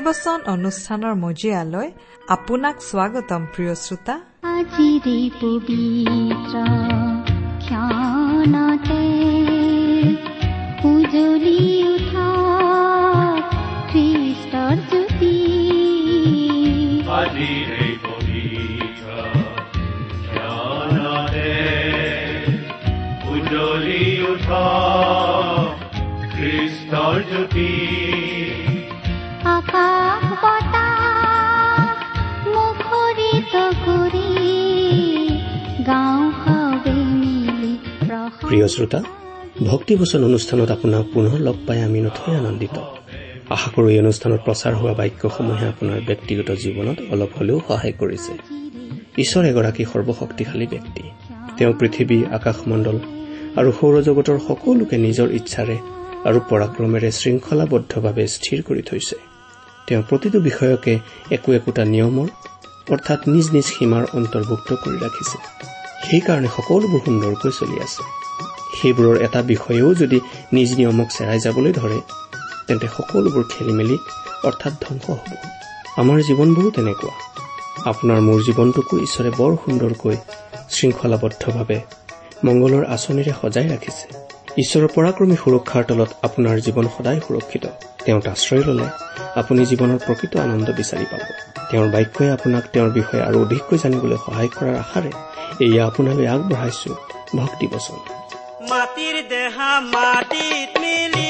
ভক্তিবচন অনুষ্ঠানৰ মজিয়ালৈ আপোনাক স্বাগতম প্ৰিয় শ্ৰোতা। আজিৰে পবিত্ৰ প্ৰিয় শ্ৰোতা ভক্তিবচন অনুষ্ঠানত আপোনাক পুনৰ লগ পাই আমি নথৈ আনন্দিত। আশা কৰোঁ এই অনুষ্ঠানত প্ৰচাৰ হোৱা বাক্যসমূহে আপোনাৰ ব্যক্তিগত জীৱনত অলপ হ'লেও সহায় কৰিছে। ঈশ্বৰ এগৰাকী সৰ্বশক্তিশালী ব্যক্তি। তেওঁ পৃথিৱী আকাশমণ্ডল আৰু সৌৰজগতৰ সকলোকে নিজৰ ইচ্ছাৰে আৰু পৰাক্ৰমেৰে শৃংখলাবদ্ধভাৱে স্থিৰ কৰি থৈছে। তেওঁ প্ৰতিটো বিষয়কে একো একোটা নিয়মৰ অৰ্থাৎ নিজ নিজ সীমাৰ অন্তৰ্ভুক্ত কৰি ৰাখিছে। সেইকাৰণে সকলোবোৰ সুন্দৰকৈ চলি আছে। সেইবোৰৰ এটা বিষয়েও যদি নিজ নিয়মক চেৰাই যাবলৈ ধৰে তেন্তে সকলোবোৰ খেলি মেলি অৰ্থাৎ ধ্বংস হ'ব। আমাৰ জীৱনবোৰো তেনেকুৱা। আপোনাৰ মোৰ জীৱনটোকো ঈশ্বৰে বৰ সুন্দৰকৈ শৃংখলাবদ্ধভাৱে মংগলৰ আঁচনিৰে সজাই ৰাখিছে। ঈশ্বৰৰ পৰাক্ৰমী সুৰক্ষাৰ তলত আপোনাৰ জীৱন সদায় সুৰক্ষিত। তেওঁত আশ্ৰয় ললে আপুনি জীৱনৰ প্ৰকৃত আনন্দ বিচাৰি পাব। তেওঁৰ বাক্যই আপোনাক তেওঁৰ বিষয়ে আৰু অধিককৈ জানিবলৈ সহায় কৰাৰ আশাৰে এয়া আপোনালৈ আগবঢ়াইছো। ভক্তি বচন মাটিৰ দেহা মাটিত মিলিব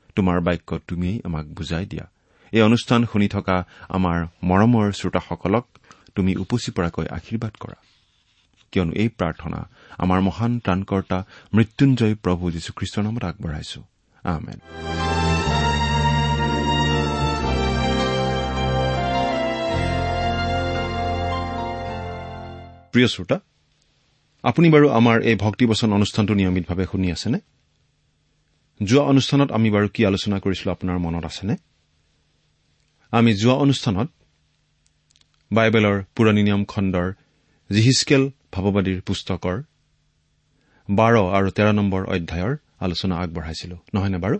তোমাৰ বাক্য তুমিয়েই আমাক বুজাই দিয়া। এই অনুষ্ঠান শুনি থকা আমাৰ মৰমৰ শ্ৰোতাসকলক তুমি উপচি পৰাকৈ আশীৰ্বাদ কৰা। কিয়নো এই প্ৰাৰ্থনা আমাৰ মহান ত্ৰাণকৰ্তা মৃত্যুঞ্জয় প্ৰভু যীশুখ্ৰীষ্টৰ নামত আগবঢ়াইছো। প্ৰিয় শ্ৰোতা আপুনি বাৰু আমাৰ এই ভক্তিবচন অনুষ্ঠানটো নিয়মিতভাৱে শুনি আছেনে? যোৱা অনুষ্ঠানত আমি বাৰু কি আলোচনা কৰিছিলো আপোনাৰ মনত আছেনে? আমি যোৱা অনুষ্ঠানত বাইবেলৰ পুৰণি নিয়ম খণ্ডৰ জিহিচকেল ভাৱবাদীৰ পুস্তকৰ বাৰ আৰু তেৰ নম্বৰ অধ্যায়ৰ আলোচনা আগবঢ়াইছিলো নহয়নে বাৰু?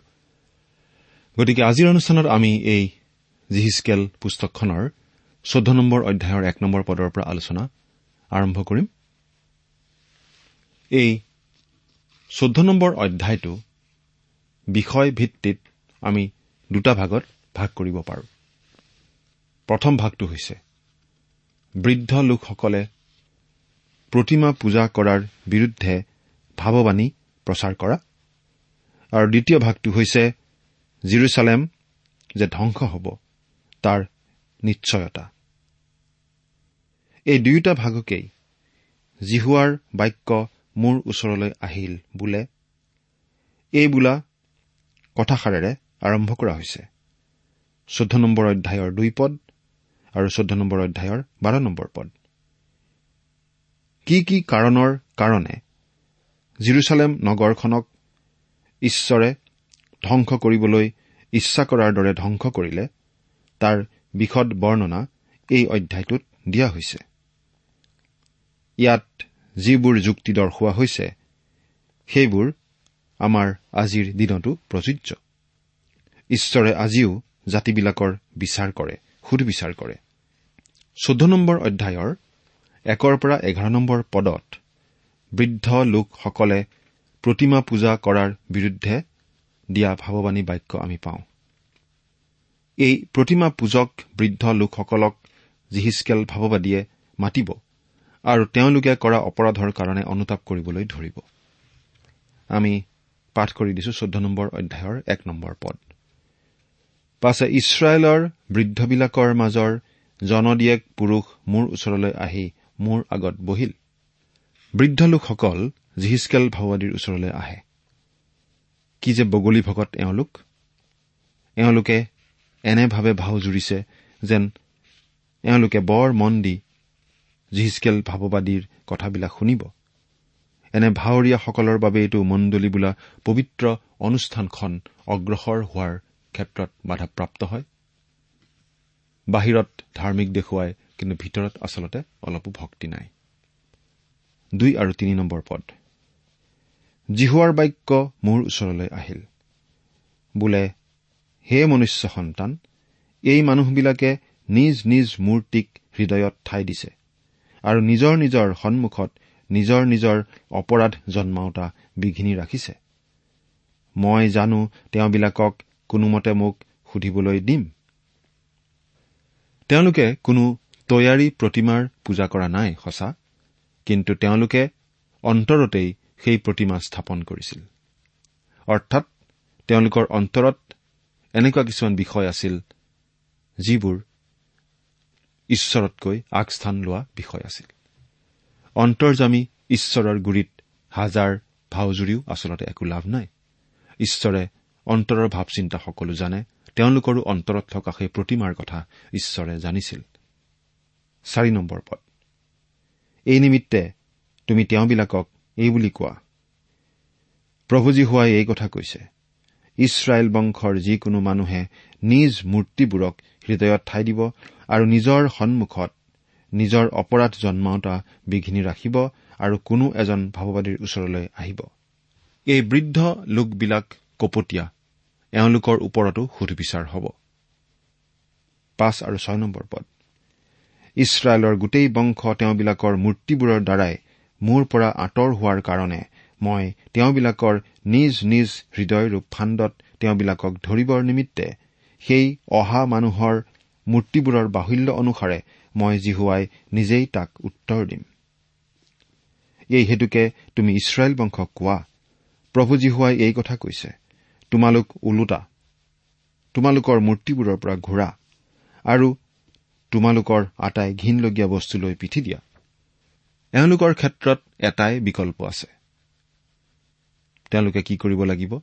গতিকে আজিৰ অনুষ্ঠানত আমি এই জিহিচকেল পুস্তকখনৰ চৈধ্য নম্বৰ অধ্যায়ৰ এক নম্বৰ পদৰ পৰা আলোচনা আৰম্ভ কৰিম। এই চৈধ্য নম্বৰ অধ্যায়টো বিষয় ভিত্তিত আমি দুটা ভাগত ভাগ কৰিব পাৰোঁ। প্ৰথম ভাগটো হৈছে বৃদ্ধ লোকসকলে প্ৰতিমা পূজা কৰাৰ বিৰুদ্ধে ভাৱবাণী প্ৰচাৰ কৰা। আৰু দ্বিতীয় ভাগটো হৈছে জিৰচালেম যে ধ্বংস হ'ব তাৰ নিশ্চয়তা। এই দুয়োটা ভাগকেই জিহুৱাৰ বাক্য মোৰ ওচৰলৈ আহিল বোলে। এই বোলা কথাষাৰেৰে আৰম্ভ কৰা হৈছে। চৈধ্য নম্বৰ অধ্যায়ৰ দুই পদ আৰু চৈধ্য নম্বৰ অধ্যায়ৰ বাৰ নম্বৰ পদ। কি কি কাৰণৰ কাৰণে জিৰচালেম নগৰখনক ঈশ্বৰে ধ্বংস কৰিবলৈ ইচ্ছা কৰাৰ দৰে ধ্বংস কৰিলে তাৰ বিশদ বৰ্ণনা এই অধ্যায়টোত দিয়া হৈছে। ইয়াত যিবোৰ যুক্তি দৰ্শোৱা হৈছে সেইবোৰ আমাৰ আজিৰ দিনতো প্ৰযোজ্য। ঈশ্বৰে আজিও জাতিবিলাকৰ বিচাৰ কৰে সুধবিচাৰ কৰে। চৈধ্য নম্বৰ অধ্যায়ৰ একৰ পৰা এঘাৰ নম্বৰ পদত বৃদ্ধ লোকসকলে প্ৰতিমা পূজা কৰাৰ বিৰুদ্ধে দিয়া ভাৱবাণী বাক্য আমি পাওঁ। এই প্ৰতিমা পূজক বৃদ্ধ লোকসকলক জিহিচকেল ভাৱবাদীয়ে মাতিব আৰু তেওঁলোকে কৰা অপৰাধৰ কাৰণে অনুতাপ কৰিবলৈ ধৰিব। আমি পাঠ কৰি দিছো চৈধ্য নম্বৰ অধ্যায়ৰ এক নম্বৰ পদ। পাছে ইছৰাইলৰ বৃদ্ধবিলাকৰ মাজৰ জনদিয়েক পুৰুষ মোৰ ওচৰলৈ আহি মোৰ আগত বহিল। বৃদ্ধ লোকসকল জিহিচকেল ভাওবাদীৰ ওচৰলৈ আহে। কি যে বগলী ভকত এওঁলোক? এওঁলোকে এনেভাৱে ভাও জুৰিছে যেন এওঁলোকে বৰ মন দি জিহিচকেল ভাৱবাদীৰ কথাবিলাক শুনিব। এনে ভাৱৰীয়াসকলৰ বাবেইটো মণ্ডলী বোলা পবিত্ৰ অনুষ্ঠানখন অগ্ৰসৰ হোৱাৰ ক্ষেত্ৰত বাধাপ্ৰাপ্ত হয়। বাহিৰত ধাৰ্মিক দেখুৱাই কিন্তু ভিতৰত আচলতে অলপো ভক্তি নাই। দুই আৰু তিনি নম্বৰ পদ। জিহুৱাৰ বাক্য মোৰ ওচৰলৈ আহিল। বোলে হে মনুষ্য সন্তান এই মানুহবিলাকে নিজ নিজ মূৰ্তিক হৃদয়ত ঠাই দিছে আৰু নিজৰ নিজৰ সন্মুখত নিজৰ নিজৰ অপৰাধ জন্মাওতা বিঘিনি ৰাখিছে। মই জানো তেওঁবিলাকক কোনোমতে মোক সুধিবলৈ দিম। তেওঁলোকে কোনো তৈয়াৰী প্ৰতিমাৰ পূজা কৰা নাই সঁচা। কিন্তু তেওঁলোকে অন্তৰতেই সেই প্ৰতিমা স্থাপন কৰিছিল। অৰ্থাৎ তেওঁলোকৰ অন্তৰত এনেকুৱা কিছুমান বিষয় আছিল যিবোৰ ঈশ্বৰতকৈ আগস্থান লোৱা বিষয় আছিল। অন্তৰ্জামী ঈশ্বৰৰ গুৰিত হাজাৰ ভাওজুৰিও আচলতে একো লাভ নাই। ঈশ্বৰে অন্তৰৰ ভাৱ চিন্তা সকলো জানে তেওঁলোকৰো অন্তৰত থকা সেই প্ৰতিমাৰ কথা ঈশ্বৰে জানিছিল। এই নিমিত্তে তুমি তেওঁবিলাকক এই বুলি কোৱা প্ৰভুজী হোৱাই এই কথা কৈছে ইছৰাইল বংশৰ যিকোনো মানুহে নিজ মূৰ্তিবোৰক হৃদয়ত ঠাই দিব আৰু নিজৰ সন্মুখত নিজৰ অপৰাধ জন্মাওতা বিঘিনি ৰাখিব আৰু কোনো এজন ভাৱবাদীৰ ওচৰলৈ আহিব। এই বৃদ্ধ লোকবিলাক কপটীয়া। এওঁলোকৰ ওপৰতো সুধবিচাৰ হ'ব। ইছৰাইলৰ গোটেই বংশ তেওঁবিলাকৰ মূৰ্তিবোৰৰ দ্বাৰাই মোৰ পৰা আঁতৰ হোৱাৰ কাৰণে মই তেওঁবিলাকৰ নিজ নিজ হৃদয়ৰূপ ফাণ্ডত তেওঁবিলাকক ধৰিবৰ নিমিত্তে সেই অহা মানুহৰ মূৰ্তিবোৰৰ বাহুল্য অনুসাৰে মই জিহুৱাই নিজেই তাক উত্তৰ দিম। এই হেতুকে তুমি ইছৰাইল বংশক কোৱা। প্ৰভু জিহুৱাই এই কথা কৈছে। তোমালোক ওলোটা। তোমালোকৰ মূৰ্তিবোৰৰ পৰা ঘূৰা। আৰু তোমালোকৰ আটাই ঘীনলগীয়া বস্তুলৈ পিঠি দিয়া। এওঁলোকৰ ক্ষেত্ৰত এটাই বিকল্প আছে। তেওঁলোকে কি কৰিব লাগিব?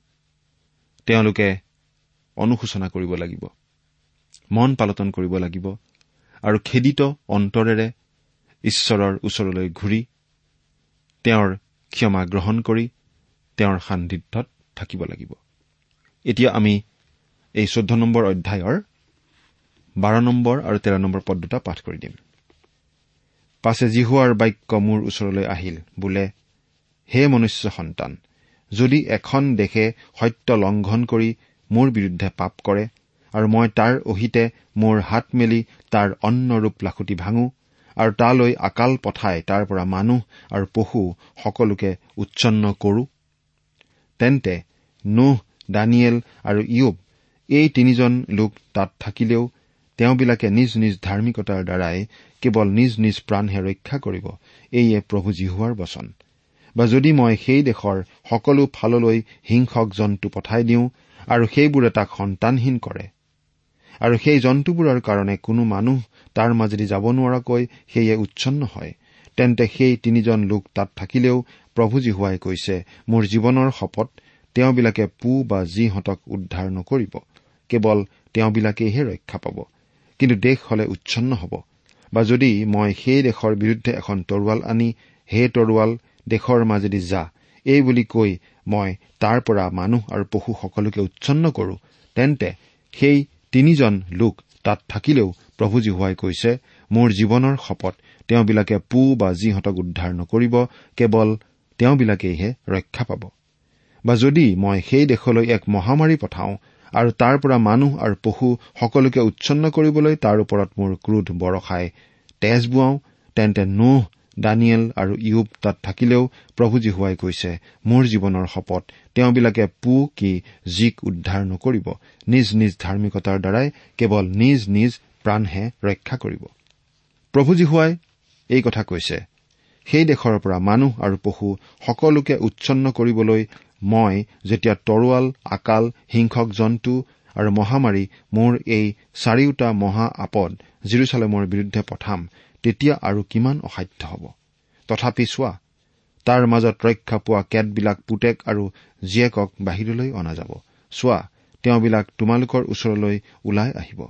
তেওঁলোকে অনুশোচনা কৰিব লাগিব। মন পালটন কৰিব লাগিব। আৰু খেদিত অন্তৰেৰে ঈশ্বৰৰ ওচৰলৈ ঘূৰি তেওঁৰ ক্ষমা গ্ৰহণ কৰি তেওঁৰ সান্নিধ্যত থাকিব লাগিব। এতিয়া আমি এই চৈধ্য নম্বৰ অধ্যায়ৰ বাৰ নম্বৰ আৰু তেৰ নম্বৰ পদ দুটা পাঠ কৰি দিম। পাছে জিহুৱাৰ বাক্য মোৰ ওচৰলৈ আহিল বোলে হে মনুষ্য সন্তান যদি এখন দেশে সত্য লংঘন কৰি মোৰ বিৰুদ্ধে পাপ কৰে আৰু মই তাৰ অহিতে মোৰ হাত মেলি তাৰ অন্ন ৰূপ লাখুটি ভাঙো আৰু তালৈ আকাল পঠাই তাৰ পৰা মানুহ আৰু পশু সকলোকে উচ্ছন্ন কৰো। তেন্তে নোহ দানিয়েল আৰু ইয়ুব এই তিনিজন লোক তাত থাকিলেও তেওঁবিলাকে নিজ নিজ ধাৰ্মিকতাৰ দ্বাৰাই কেৱল নিজ নিজ প্ৰাণহে ৰক্ষা কৰিব এইয়ে প্ৰভু জিহুৱাৰ বচন। বা যদি মই সেই দেশৰ সকলো ফাললৈ হিংসক জন্তু পঠাই দিওঁ আৰু সেইবোৰে তাক সন্তানহীন কৰে আৰু সেই জন্তুবোৰৰ কাৰণে কোনো মানুহ তাৰ মাজেদি যাব নোৱাৰাকৈ সেয়ে উচ্ছন্ন হয়। তেন্তে সেই তিনিজন লোক তাত থাকিলেও প্ৰভু জীহুৱাই কৈছে মোৰ জীৱনৰ শপত তেওঁবিলাকে পু বা যিহঁতক উদ্ধাৰ নকৰিব। কেৱল তেওঁবিলাকেইহে ৰক্ষা পাব। কিন্তু দেশ হলে উচ্ছন্ন হ'ব। বা যদি মই সেই দেশৰ বিৰুদ্ধে এখন তৰোৱাল আনি হে তৰোৱাল দেশৰ মাজেদি যা। এই বুলি কৈ মই তাৰ পৰা মানুহ আৰু পশু সকলোকে উচ্ছন্ন কৰো। তেন্তে সেই তিনিজন লোক তাত থাকিলেও প্ৰভু জীহুৱাই কৈছে মোৰ জীৱনৰ শপত তেওঁবিলাকে পু বা যিহঁতক উদ্ধাৰ নকৰিব কেৱল তেওঁবিলাকেইহে ৰক্ষা পাব। বা যদি মই সেই দেশলৈ এক মহামাৰী পঠাওঁ আৰু তাৰ পৰা মানুহ আৰু পশু সকলোকে উচ্ছন্ন কৰিবলৈ তাৰ ওপৰত মোৰ ক্ৰোধ বৰষাই তেজ বোৱাওঁ তেন্তে নোহ দানিয়েল আৰু ইউব তাত থাকিলেও প্ৰভু জীহুৱাই কৈছে মোৰ জীৱনৰ শপত তেওঁবিলাকে পু কি জীক উদ্ধাৰ নকৰিব। নিজ নিজ ধাৰ্মিকতাৰ দ্বাৰাই কেৱল নিজ নিজ প্ৰাণহে ৰক্ষা কৰিব। প্ৰভু জীহুৱাই এই কথা কৈছে সেই দেশৰ পৰা মানুহ আৰু পশু সকলোকে উচ্ছন্ন কৰিবলৈ মই যেতিয়া তৰোৱাল আকাল হিংসক জন্তু আৰু মহামাৰী মোৰ এই চাৰিওটা মহা আপদ জিৰচালেমৰ বিৰুদ্ধে পঠাম তেতিয়া আৰু কিমান অসাধ্য হ'ব? তথাপি চোৱা তাৰ মাজত ৰক্ষা পোৱা কেতবিলাক পুতেক আৰু জীয়েকক বাহিৰলৈ অনা যাব। চোৱা তেওঁবিলাক তোমালোকৰ ওচৰলৈ ওলাই আহিব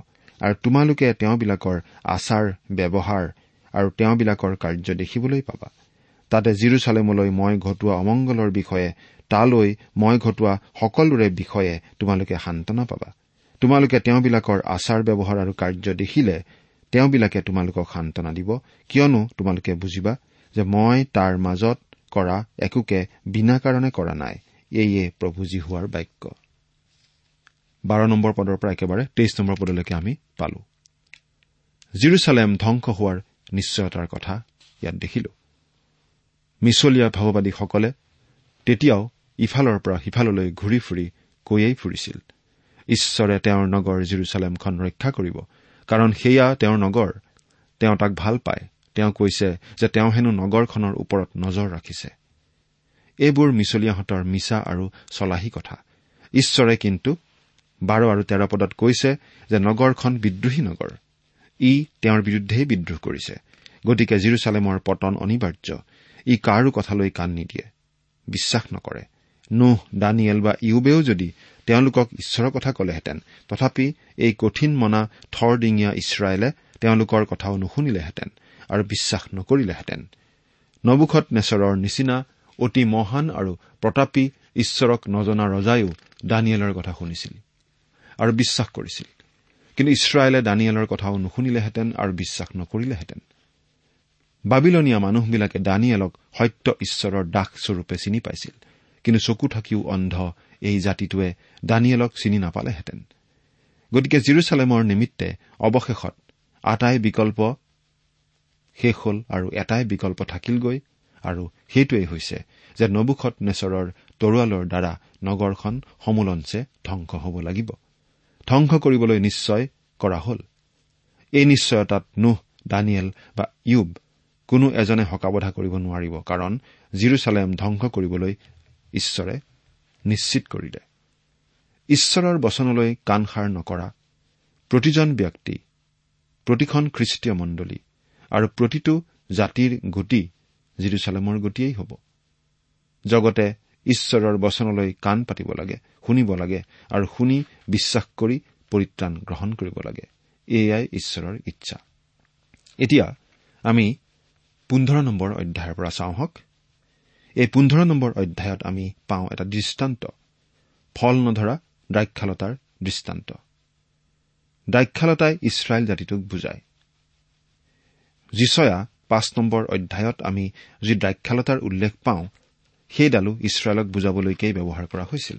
আৰু তোমালোকে তেওঁবিলাকৰ আচাৰ ব্যৱহাৰ আৰু তেওঁবিলাকৰ কাৰ্য দেখিবলৈ পাবা। তাতে জিৰচালেমলৈ মই ঘটোৱা অমংগলৰ বিষয়ে তালৈ মই ঘটোৱা সকলোৰে বিষয়ে তোমালোকে সান্তনা পাবা। তোমালোকে তেওঁবিলাকৰ আচাৰ ব্যৱহাৰ আৰু কাৰ্য দেখিলে তেওঁবিলাকে তোমালোকক সান্তনা দিব। কিয়নো তোমালোকে বুজিবা যে মই তাৰ মাজত কৰা একোকে বিনা কাৰণে কৰা নাই। এইয়ে প্ৰভু জী হোৱাৰ বাক্য। বাৰ নম্বৰ পদৰ পৰা একেবাৰে তেইছ নম্বৰ পদলৈকে আমি পালো। জিৰচালেম ধ্বংস হোৱাৰ নিশ্চয়তাৰ কথা ইয়াত দেখিলো। মিছলীয়া ভাৱবাদীসকলে তেতিয়াও ইফালৰ পৰা সিফাললৈ ঘূৰি ফুৰি কৈয়েই ফুৰিছিল। ঈশ্বৰে তেওঁৰ নগৰ জিৰচালেমখন ৰক্ষা কৰিব কাৰণ সেয়া তেওঁৰ নগৰ। তেওঁ তাক ভাল পায়। তেওঁ কৈছে যে তেওঁ হেনো নগৰখনৰ ওপৰত নজৰ ৰাখিছে। এইবোৰ মিছলীয়াহঁতৰ মিছা আৰু চলাহী কথা। ঈশ্বৰে কিন্তু বাৰ আৰু তেৰ পদত কৈছে যে নগৰখন বিদ্ৰোহী নগৰ। ই তেওঁৰ বিৰুদ্ধেই বিদ্ৰোহ কৰিছে। গতিকে জিৰচালেমৰ পতন অনিবাৰ্য। ই কাৰো কথালৈ কাণ নিদিয়ে। বিশ্বাস নকৰে। নোহ দানিয়েল বা ইউবেও যদি তেওঁলোকক ঈশ্বৰৰ কথা কলেহেঁতেন। তথাপি এই কঠিন মনা থৰডিঙীয়া ইছৰাইলে তেওঁলোকৰ কথাও নুশুনিলেহেঁতেন আৰু বিশ্বাস নকৰিলেহেঁতেন। নবুখত নেচৰৰ নিচিনা অতি মহান আৰু প্ৰতাপী ঈশ্বৰক নজনা ৰজায়ো দানিয়েলৰ কথা শুনিছিল আৰু বিশ্বাস কৰিছিল। কিন্তু ইছৰাইলে দানিয়েলৰ কথাও নুশুনিলেহেঁতেন আৰু বিশ্বাস নকৰিলেহেঁতেন। বাবিলনীয়া মানুহবিলাকে দানিয়েলক সত্য ঈশ্বৰৰ দাস স্বৰূপে চিনি পাইছিল। কিন্তু চকু থাকিও অন্ধ। এই জাতিটোৱে দানিয়েলক চিনি নাপালেহেঁতেন। গতিকে জিৰচালেমৰ নিমিত্তে অৱশেষত আটাই বিকল্প শেষ হ'ল আৰু এটাই বিকল্প থাকিলগৈ আৰু সেইটোৱেই হৈছে যে নবুখত নেচৰৰ তৰোৱালৰ দ্বাৰা নগৰখন সমোলঞ্চে ধ্বংস হ'ব লাগিব। ধ্বংস কৰিবলৈ নিশ্চয় কৰা হ'ল। এই নিশ্চয়তাত নোহ দানিয়েল বা ইউব কোনো এজনে হকাবধা কৰিব নোৱাৰিব কাৰণ জিৰচালেম ধ্বংস কৰিবলৈ ঈশ্বৰে নিশ্চিত কৰিলে। ঈশ্বৰৰ বচনলৈ কাণসাৰ নকৰা প্ৰতিজন ব্যক্তি প্ৰতিখন খ্ৰীষ্টীয় মণ্ডলী আৰু প্ৰতিটো জাতিৰ গতি জিৰচালেমৰ গতিয়েই হ'ব। জগতে ঈশ্বৰৰ বচনলৈ কাণ পাতিব লাগে শুনিব লাগে আৰু শুনি বিশ্বাস কৰি পৰিত্ৰাণ গ্ৰহণ কৰিব লাগে। এয়াই ঈশ্বৰৰ ইচ্ছা। এতিয়া আমি পোন্ধৰ নম্বৰ অধ্যায়ৰ পৰা চাওঁ হওক এই পোন্ধৰ নম্বৰ অধ্যায়ত আমি পাওঁ এটা দৃষ্টান্ত। ফল নধৰা দ্ৰাক্ষালতাৰ দৃষ্টান্ত। দ্ৰাক্ষালতাই ইছৰাইল জাতিটোক বুজায়। যিচয়া পাঁচ নম্বৰ অধ্যায়ত আমি যি দ্ৰাক্ষালতাৰ উল্লেখ পাওঁ সেইডালো ইছৰাইলক বুজাবলৈকেই ব্যৱহাৰ কৰা হৈছিল।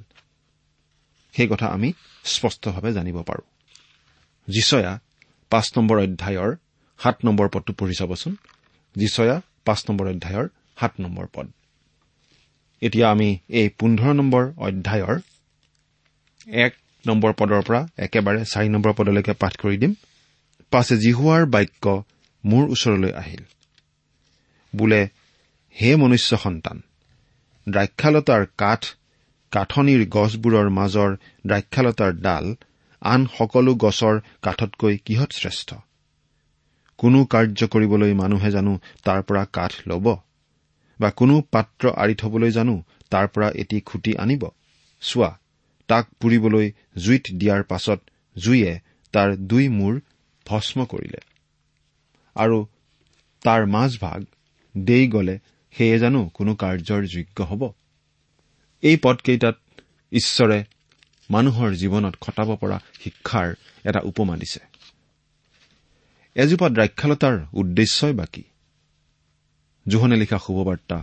সেই কথা আমি স্পষ্টভাৱে জানিব পাৰোঁ। যিচয়া পাঁচ নম্বৰ অধ্যায়ৰ সাত নম্বৰ পদটো পঢ়ি চাবচোন। যিচয়া পাঁচ নম্বৰ অধ্যায়ৰ সাত নম্বৰ পদ। এতিয়া আমি এই পোন্ধৰ নম্বৰ অধ্যায়ৰ এক নম্বৰ পদৰ পৰা একেবাৰে চাৰি নম্বৰ পদলৈকে পাঠ কৰি দিম। পাছে জিহুৱাৰ বাক্য মোৰ ওচৰলৈ আহিল। বোলে হে মনুষ্য সন্তান দ্ৰাক্ষালতাৰ কাঠ কাঠনিৰ গছবোৰৰ মাজৰ দ্ৰাক্ষালতাৰ ডাল আন সকলো গছৰ কাঠতকৈ কিহত শ্ৰেষ্ঠ? কোনো কাৰ্য কৰিবলৈ মানুহে জানো তাৰ পৰা কাঠ ল'ব? বা কোনো পাত্ৰ আঁৰি থবলৈ জানো তাৰ পৰা এটি খুটি আনিব। চোৱা তাক পুৰিবলৈ জুইত দিয়াৰ পাছত জুইয়ে তাৰ দুই মূৰ ভস্ম কৰিলে। আৰু তাৰ মাজভাগ দেই গলে সেয়ে জানো কোনো কাৰ্যৰ যোগ্য হ'ব। এই পদকেইটাত ঈশ্বৰে মানুহৰ জীৱনত খটাব পৰা শিক্ষাৰ এটা উপমা দিছে। এজোপা দ্ৰাক্ষালতাৰ উদ্দেশ্যই বা কি? জোহনে লিখা শুভবাৰ্তা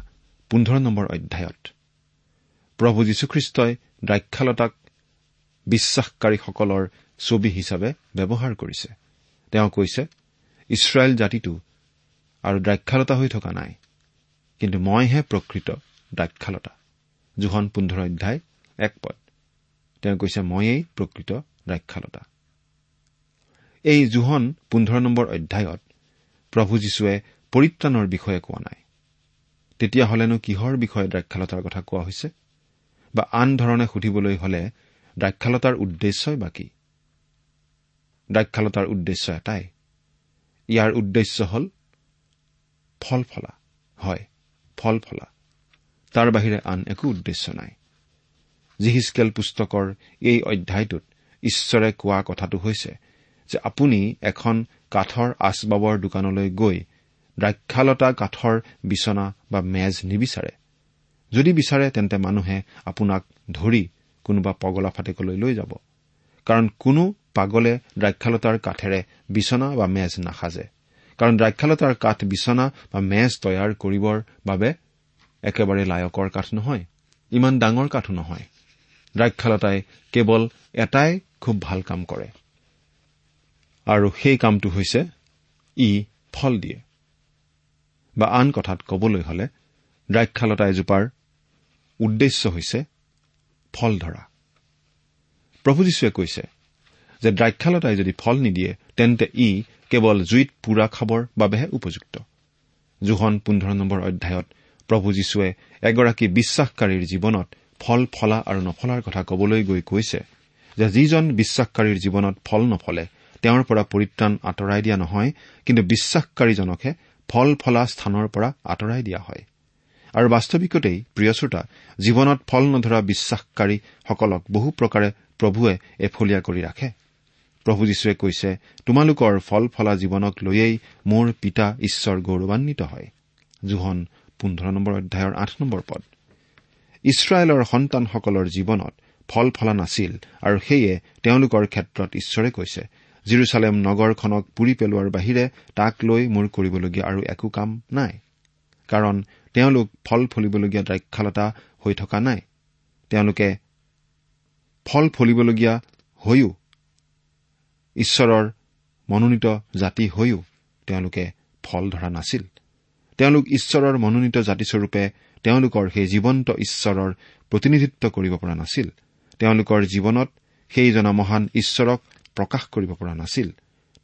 পোন্ধৰ নম্বৰ অধ্যায়ত। প্ৰভু যীশুখ্ৰীষ্টই দ্ৰাক্ষালতাক বিশ্বাসকাৰীসকলৰ ছবি হিচাপে ব্যৱহাৰ কৰিছে। তেওঁ কৈছে ইছৰাইল জাতিটো আৰু দ্ৰাক্ষালতা হৈ থকা নাই কিন্তু মইহে প্ৰকৃত দ্ৰাক্ষালতা জোহন পোন্ধৰ অধ্যায় এক পদ। তেওঁ কৈছে ময়েই প্ৰকৃত দ্ৰাক্ষালতা এই জোহন পোন্ধৰ নম্বৰ অধ্যায়ত প্ৰভু যীশুৱে পৰিত্ৰাণৰ বিষয়ে কোৱা নাই। তেতিয়াহ'লেনো কিহৰ বিষয়ে দ্ৰাক্ষালতাৰ কথা কোৱা হৈছে? বা আন ধৰণে সুধিবলৈ হলে দ্ৰাক্ষালতাৰ উদ্দেশ্যই বা কি? দ্ৰাক্ষালতাৰ উদ্দেশ্য এটাই। ইয়াৰ উদ্দেশ্য হল ফল ফলা হয় ফল ফলা তাৰ বাহিৰে আন একো উদ্দেশ্য নাই। জিহিচকেল পুস্তকৰ এই অধ্যায়টোত ঈশ্বৰে কোৱা কথাটো হৈছে যে আপুনি এখন কাঠৰ আচবাবৰ দোকানলৈ গৈ দ্ৰাক্ষালতা কাঠৰ বিচনা বা মেজ নিবিচাৰে। যদি বিচাৰে তেন্তে মানুহে আপোনাক ধৰি কোনোবা পগলা ফাটেকলৈ লৈ যাব। কাৰণ কোনো পাগলে দ্ৰাক্ষালতাৰ কাঠেৰে বিচনা বা মেজ নাসাজে। কাৰণ দ্ৰাক্ষালতাৰ কাঠ বিচনা বা মেজ তৈয়াৰ কৰিবৰ বাবে একেবাৰে লায়কৰ কাঠ নহয় ইমান ডাঙৰ কাঠো নহয়। দ্ৰাক্ষালতাই কেৱল এটাই খুব ভাল কাম কৰে। আৰু সেই কামটো হৈছে ই ফল দিয়ে। বা আন কথাত কবলৈ হলে দ্ৰাক্ষালতা এজোপাৰ উদ্দেশ্য হৈছে ফল ধৰা। প্ৰভু যীশুৱে কৈছে যে দ্ৰাক্ষালতাই যদি ফল নিদিয়ে তেন্তে ই কেৱল জুইত পুৰা খাবৰ বাবেহে উপযুক্ত। জোহন পোন্ধৰ নম্বৰ অধ্যায়ত প্ৰভু যীশুৱে এগৰাকী বিশ্বাসকাৰীৰ জীৱনত ফল ফলা আৰু নফলাৰ কথা কবলৈ গৈ কৈছে যে যিজন বিশ্বাসকাৰীৰ জীৱনত ফল নফলে তেওঁৰ পৰা পৰিত্ৰাণ আঁতৰাই দিয়া নহয় কিন্তু বিশ্বাসকাৰীজনকহে ফল ফলা স্থানৰ পৰা আঁতৰাই দিয়া হয়। আৰু বাস্তৱিকতেই প্ৰিয় শ্ৰোতা জীৱনত ফল নধৰা বিশ্বাসকাৰীসকলক বহু প্ৰকাৰে প্ৰভুৱে এফলীয়া কৰি ৰাখে। প্ৰভু যীশুৱে কৈছে তোমালোকৰ ফল ফলা জীৱনক লৈয়েই মোৰ পিতা ঈশ্বৰ গৌৰৱান্বিত হয়। জোহন পোন্ধৰ নম্বৰ অধ্যায়ৰ আঠ নম্বৰ পদ। ইছৰাইলৰ সন্তানসকলৰ জীৱনত ফল ফলা নাছিল আৰু সেয়ে তেওঁলোকৰ ক্ষেত্ৰত ঈশ্বৰে কৈছে জিৰচালেম নগৰখনক পুৰি পেলোৱাৰ বাহিৰে তাক লৈ মোৰ কৰিবলগীয়া আৰু একো কাম নাই। কাৰণ তেওঁলোক ফল ফলিবলগীয়া দ্ৰাক্ষালতা হৈ থকা নাই। তেওঁলোকে ফল ফলিবলগীয়া হৈও ঈশ্বৰৰ মনোনীত জাতি হৈও তেওঁলোকে ফল ধৰা নাছিল। তেওঁলোক ঈশ্বৰৰ মনোনীত জাতিস্বৰূপে তেওঁলোকৰ সেই জীৱন্ত ঈশ্বৰৰ প্ৰতিনিধিত্ব কৰিব পৰা নাছিল। তেওঁলোকৰ জীৱনত সেইজনা মহান ঈশ্বৰক প্ৰকাশ কৰিব পৰা নাছিল।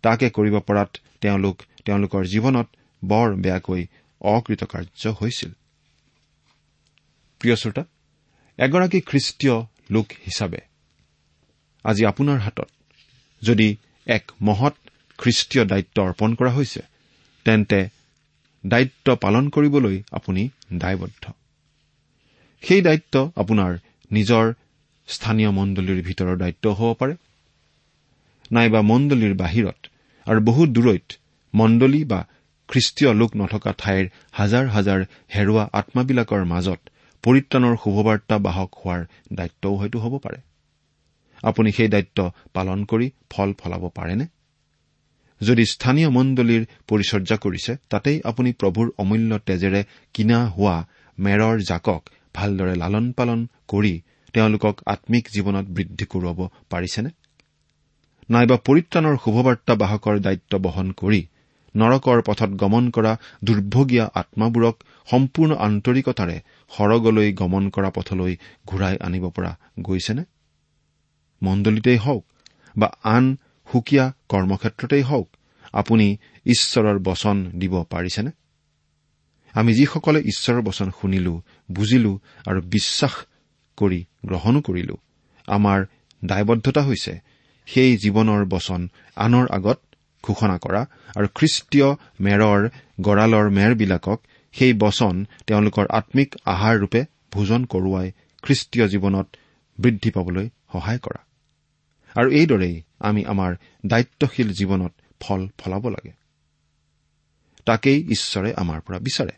তাকে কৰিব পৰাত তেওঁলোক তেওঁলোকৰ জীৱনত বৰ বেয়াকৈ অকৃতকাৰ্য হৈছিল। এগৰাকী খ্ৰীষ্টীয় লোক হিচাপে আজি আপোনাৰ হাতত যদি এক মহৎ খ্ৰীষ্টীয় দায়িত্ব অৰ্পণ কৰা হৈছে তেন্তে দায়িত্ব পালন কৰিবলৈ আপুনি দায়বদ্ধ। সেই দায়িত্ব আপোনাৰ নিজৰ স্থানীয় মণ্ডলীৰ ভিতৰৰ দায়িত্বও হ'ব পাৰে। নাইবা মণ্ডলীৰ বাহিৰত আৰু বহু দূৰৈত মণ্ডলী বা খ্ৰীষ্টীয় লোক নথকা ঠাইৰ হাজাৰ হাজাৰ হেৰুৱা আত্মাবিলাকৰ মাজত পৰিত্ৰাণৰ শুভবাৰ্তা বাহক হোৱাৰ দায়িত্বও হয়তো হ'ব পাৰে। আপুনি সেই দায়িত্ব পালন কৰি ফল ফলাব পাৰেনে? যদি স্থানীয় মণ্ডলীৰ পৰিচৰ্যা কৰিছে তাতেই আপুনি প্ৰভুৰ অমূল্য তেজেৰে কিনা হোৱা মেৰৰ জাকক ভালদৰে লালন পালন কৰি তেওঁলোকক আম্মিক জীৱনত বৃদ্ধি কৰোৱাব পাৰিছেনে? নাইবা পৰিত্ৰাণৰ শুভবাৰ্তা বাহকৰ দায়িত্ব বহন কৰি নৰকৰ পথত গমন কৰা দুৰ্ভগীয়া আত্মাবোৰক সম্পূৰ্ণ আন্তৰিকতাৰে সৰগলৈ গমন কৰা পথলৈ ঘূৰাই আনিব পৰা গৈছেনে? মণ্ডলীতেই হওক বা আন সুকীয়া কৰ্মক্ষেত্ৰতেই হওক আপুনি ঈশ্বৰৰ বচন দিব পাৰিছেনে? আমি যিসকলে ঈশ্বৰৰ বচন শুনিলো বুজিলো আৰু বিশ্বাস কৰি গ্ৰহণো কৰিলো আমাৰ দায়বদ্ধতা হৈছে সেই জীৱনৰ বচন আনৰ আগত ঘোষণা কৰা আৰু খ্ৰীষ্টীয় মেৰৰ গঁড়ালৰ মেৰবিলাকক সেই বচন তেওঁলোকৰ আম্মিক আহাৰ ৰূপে ভোজন কৰোৱাই খ্ৰীষ্টীয় জীৱনত বৃদ্ধি পাবলৈ সহায় কৰা। আৰু এইদৰেই আমি আমাৰ দায়িত্বশীল জীৱনত ফল ফলাব লাগে। তাকেই ঈশ্বৰে আমাৰ পৰা বিচাৰে।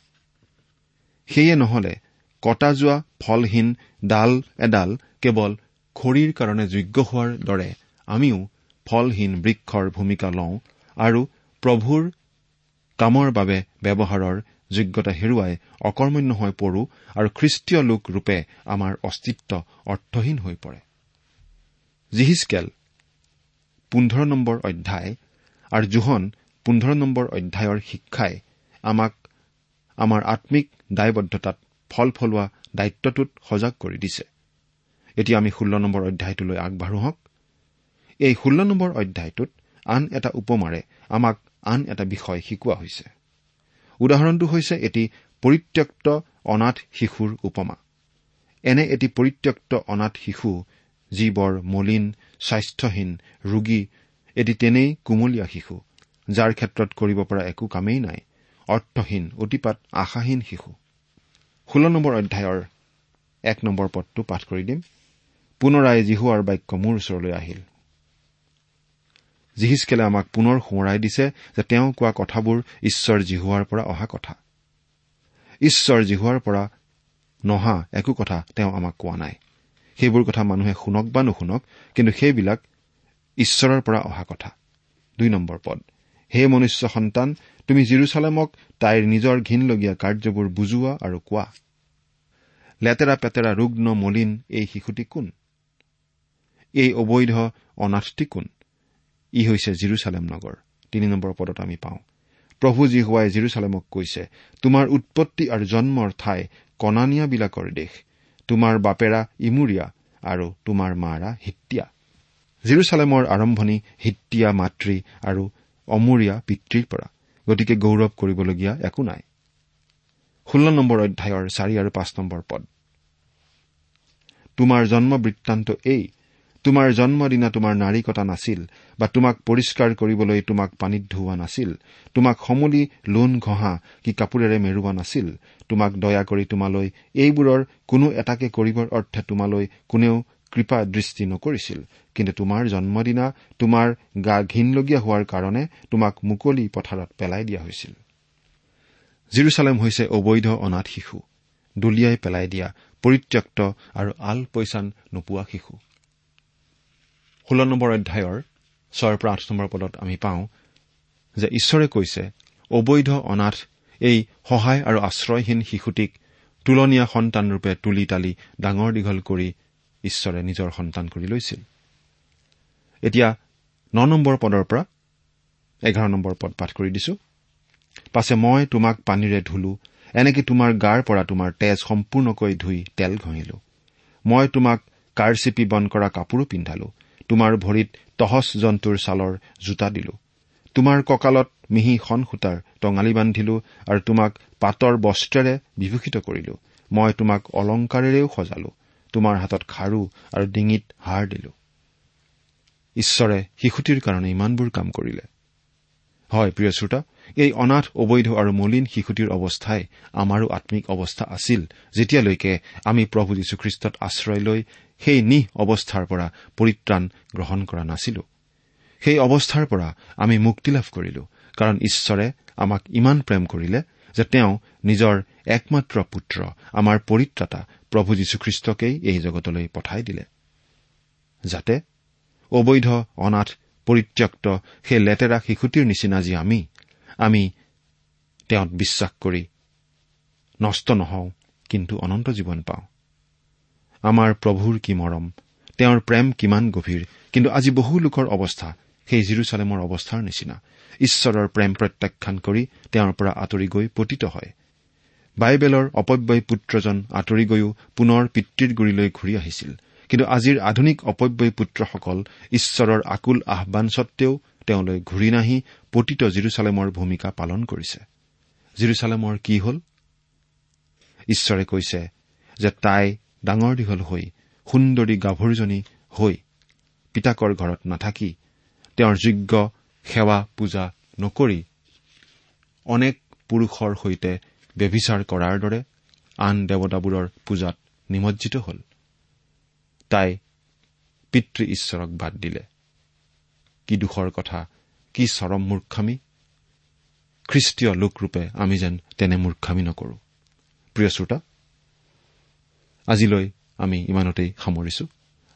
সেয়ে নহলে কটা যোৱা ফলহীন ডাল এডাল কেৱল খৰিৰ কাৰণে যোগ্য হোৱাৰ দৰে আমিও ফলহীন বৃক্ষৰ ভূমিকা লওঁ আৰু প্ৰভুৰ কামৰ বাবে ব্যৱহাৰৰ যোগ্যতা হেৰুৱাই অকৰ্মণ্য হৈ পৰো আৰু খ্ৰীষ্টীয় লোক ৰূপে আমাৰ অস্তিত্ব অৰ্থহীন হৈ পৰে। জিহিচকেল পোন্ধৰ নম্বৰ অধ্যায় আৰু জোহন পোন্ধৰ নম্বৰ অধ্যায়ৰ শিক্ষাই আমাক আমাৰ আম্মিক দায়বদ্ধতাত ফল ফলোৱা দায়িত্বটোত সজাগ কৰি দিছে। এতিয়া আমি ষোল্ল নম্বৰ অধ্যায়টোলৈ আগবাঢ়ো হওক। এই ষোল্ল নম্বৰ অধ্যায়টোত আন এটা উপমাৰে আমাক আন এটা বিষয় শিকোৱা হৈছে। উদাহৰণটো হৈছে এটি পৰিত্যক্ত অনাথ শিশুৰ উপমা। এনে এটি পৰিত্যক্ত অনাথ শিশু যি বৰ মলিন স্বাস্থ্যহীন ৰোগী এটি তেনেই কুমলীয়া শিশু যাৰ ক্ষেত্ৰত কৰিব পৰা একো কামেই নাই অৰ্থহীন অতিপাত আশাহীন শিশু। ষোল্ল নম্বৰ অধ্যায়ৰ এক নম্বৰ পদটো পাঠ কৰি দিম। পুনৰাই জিহুৱাৰ বাক্য মোৰ ওচৰলৈ আহিল। জিহিচকেলে আমাক পুনৰ সোঁৱৰাই দিছে যে তেওঁ কোৱা কথাবোৰ ঈশ্বৰ জিহুৱাৰ পৰা অহা কথা। ঈশ্বৰ জিহুৱাৰ পৰা নহা একো কথা তেওঁ আমাক কোৱা নাই। সেইবোৰ কথা মানুহে শুনক বা নুশুনক কিন্তু সেইবিলাক ঈশ্বৰৰ পৰা অহা কথা। দুই নম্বৰ পদ। হে মনুষ্য সন্তান তুমি জিৰচালেমক তাইৰ নিজৰ ঘীনলগীয়া কাৰ্যবোৰ বুজোৱা আৰু কোৱা। লেতেৰা পেতেৰা ৰুগ্ন মলিন এই শিশুটি কোন? এই অবৈধ অনাথটি কোন? ই হৈছে জিৰচালেম নগৰ। তিনি নম্বৰ পদত আমি পাওঁ। প্ৰভু যি হোৱাই জিৰচালেমক কৈছে তোমাৰ উৎপত্তি আৰু জন্মৰ ঠাই কনানিয়াবিলাকৰ দেশ। তোমাৰ বাপেৰা ইমুৰীয়া আৰু তোমাৰ মাৰা হিত্যা জিৰচালেমৰ আৰম্ভণি হিত্যা মাতৃ আৰু অমূৰীয়া পিতৃৰ পৰা গতিকে গৌৰৱ কৰিবলগীয়া একো নাই। ষোল্ল নম্বৰ অধ্যায়ৰ চাৰি আৰু পাঁচ নম্বৰ পদ। তোমাৰ জন্ম বৃত্তান্ত এই তোমাৰ জন্মদিনা তোমাৰ নাৰী কটা নাছিল বা তোমাক পৰিষ্কাৰ কৰিবলৈ তোমাক পানীত ধুওৱা নাছিল তোমাক সমূলি লোন ঘঁহা কি কাপোৰেৰে মেৰুওৱা নাছিল তোমাক দয়া কৰি তোমালৈ এইবোৰৰ কোনো এটাকে কৰিবৰ অৰ্থে তোমালৈ কোনেও কৃপা দৃষ্টি নকৰিছিল কিন্তু তোমাৰ জন্মদিনা তোমাৰ গা ঘীনলগীয়া হোৱাৰ কাৰণে তোমাক মুকলি পথাৰত পেলাই দিয়া হৈছিল। জিৰচালেম হৈছে অবৈধ অনাথ শিশু দলিয়াই পেলাই দিয়া পৰিত্যক্ত আৰু আল পৈচান নোপোৱা শিশু। ষোল্ল নম্বৰ অধ্যায়ৰ ছয়ৰ পৰা আঠ নম্বৰ পদত আমি পাওঁ যে ঈশ্বৰে কৈছে অবৈধ অনাথ এই সহায় আৰু আশ্ৰয়হীন শিশুটিক তুলনীয়া সন্তানৰূপে তুলি তালি ডাঙৰ দীঘল কৰি ঈশ্বৰে নিজৰ সন্তান কৰি লৈছিল। এতিয়া ন নম্বৰ পদৰ পৰা এঘাৰ নম্বৰ পদ পাঠ কৰি দিছো। পাছে মই তোমাক পানীৰে ধুলো এনেকে তোমাৰ গাৰ পৰা তোমাৰ তেজ সম্পূৰ্ণকৈ ধুই তেল ঘঁহিলো। মই তোমাক কাৰচিপি বন কৰা কাপোৰো পিন্ধালো তোমাৰ ভৰিত তহচ জন্তুৰ ছালৰ জোতা দিলো। তোমাৰ কঁকালত মিহি সন সূতাৰ টঙালি বান্ধিলো আৰু তোমাক পাতৰ বস্ত্ৰেৰে বিভূষিত কৰিলো। মই তোমাক অলংকাৰেৰেও সজালো। তোমাৰ হাতত খাৰু আৰু ডিঙিত হাৰ দিলো। ঈশ্বৰে শিশুটিৰ কাৰণে ইমানবোৰ কাম কৰিলে। হয় প্ৰিয় শ্ৰোতা এই অনাথ অবৈধ আৰু মলিন শিশুটিৰ অৱস্থাই আমাৰো আম্মিক অৱস্থা আছিল যেতিয়ালৈকে আমি প্ৰভু যীশুখ্ৰীষ্টত আশ্ৰয় লৈ সেই নিহ অৱস্থাৰ পৰা পৰিত্ৰাণ গ্ৰহণ কৰা নাছিলো। সেই অৱস্থাৰ পৰা আমি মুক্তি লাভ কৰিলো কাৰণ ঈশ্বৰে আমাক ইমান প্ৰেম কৰিলে যে তেওঁ নিজৰ একমাত্ৰ পুত্ৰ আমাৰ পৰিত্ৰাতা প্ৰভু যীশুখ্ৰীষ্টকেই এই জগতলৈ পঠাই দিলে। যাতে অবৈধ অনাথ পৰিত্যক্ত সেই লেতেৰা শিশুটিৰ নিচিনা যি আমি আমি তেওঁত বিশ্বাস কৰি নষ্ট নহওঁ কিন্তু অনন্ত জীৱন পাওঁ। আমাৰ প্ৰভুৰ কি মৰম তেওঁৰ প্ৰেম কিমান গভীৰ কিন্তু আজি বহু লোকৰ অৱস্থা সেই জিৰচালেমৰ অৱস্থাৰ নিচিনা। ঈশ্বৰৰ প্ৰেম প্ৰত্যাখ্যান কৰি তেওঁৰ পৰা আঁতৰি গৈ পতিত হয়। বাইবেলৰ অপব্যয় পুত্ৰজন আঁতৰি গৈও পুনৰ পিতৃৰ গুৰিলৈ ঘূৰি আহিছিল। কিন্তু আজিৰ আধুনিক অপব্যয় পুত্ৰসকল ঈশ্বৰৰ আকুল আহান সত্বেও তেওঁলৈ ঘূৰি নাহি পতিত জিৰচালেমৰ ভূমিকা পালন কৰিছে। জিৰচালেমৰ কি হল? ঈশ্বৰে কৈছে যে তাই ডাঙৰ দীঘল হৈ সুন্দৰী গাভৰুজনী হৈ পিতাকৰ ঘৰত নাথাকি তেওঁৰ যোগ্য সেৱা পূজা নকৰি অনেক পুৰুষৰ সৈতে ব্যভিচাৰ কৰাৰ দৰে আন দেৱতাবোৰৰ পূজাত নিমজ্জিত হল। তাই পিতৃ ঈশ্বৰক বাদ দিলে। কি দুখৰ কথা কি চৰম মূৰ্খামী? খ্ৰীষ্টীয় লোকৰূপে আমি যেন তেনে মূৰ্খামী নকৰো। প্ৰিয় শ্ৰোতা আজিলৈ আমি ইমানতেই সামৰিছো।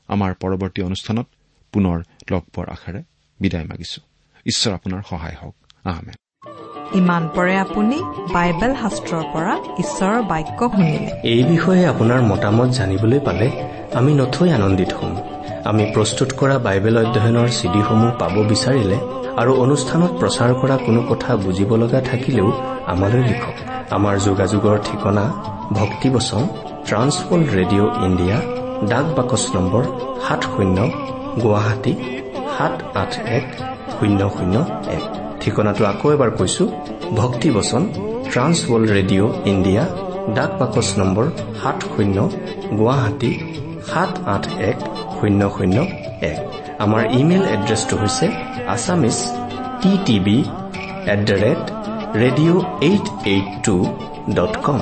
আমাৰ পৰৱৰ্তী অনুষ্ঠানত পুনৰ লগ পোৱাৰ আশাৰে বিদায় মাগিছো। ঈশ্বৰ আপোনাৰ সহায় হওক। আহমেদ ইমান পৰে আপুনি বাইবেল শাস্ত্ৰৰ পৰা ঈশ্বৰৰ বাক্য শুনিলে। এই বিষয়ে আপোনাৰ মতামত জানিবলৈ পালে আমি নথৈ আনন্দিত হ'ম। আমি প্ৰস্তুত কৰা বাইবেল অধ্যয়নৰ চিডিসমূহ পাব বিচাৰিলে আৰু অনুষ্ঠানত প্ৰচাৰ কৰা কোনো কথা বুজিব লগা থাকিলেও আমালৈ লিখক। আমাৰ যোগাযোগৰ ঠিকনা ভক্তিবচন ট্ৰান্সৱৰ্ল্ড ৰেডিঅ' ইণ্ডিয়া ডাক বাকচ নম্বৰ সাত শূন্য গুৱাহাটী সাত আঠ এক শূন্য শূন্য এক। ঠিকনাটো আকৌ এবাৰ কৈছো ভক্তিবচন ট্ৰান্স ৱৰ্ল্ড ৰেডিঅ' ইণ্ডিয়া ডাক বাকচ নম্বৰ সাত শূন্য গুৱাহাটী সাত আঠ এক শূন্য শূন্য এক। আমাৰ ইমেইল এড্ৰেছটো হৈছে Assamese T TV at the rate radio' eight eight two dot com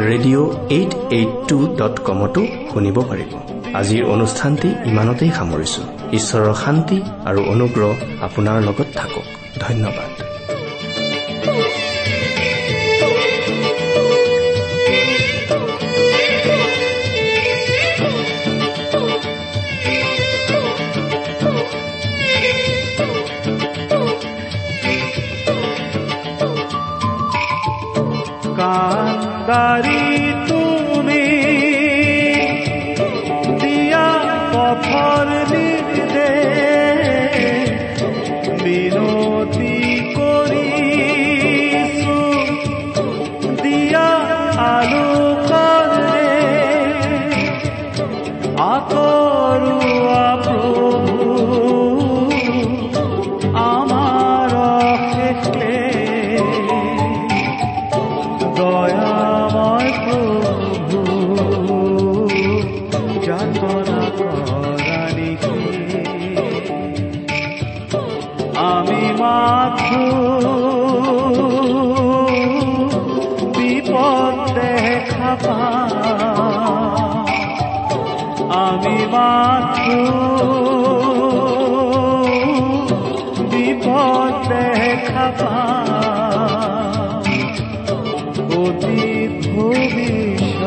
radio' eight eight two dot কমতো শুনিব পাৰিব। আজিৰ অনুষ্ঠানটি ইমানতেই সামৰিছো। ঈশ্বৰৰ শান্তি আৰু অনুগ্ৰহ আপোনাৰ লগত থাকক। ধন্যবাদ। दारी আমি মাত্র বিপদ দেখা পাই। অতি ভবিষ্যৎ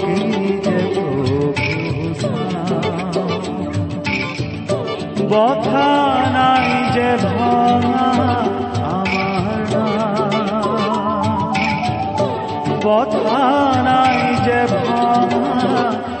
কি যে প্রভু চাও। বথা নাই যে ভাঙা আমার না। বথা নাই ಮಾಡ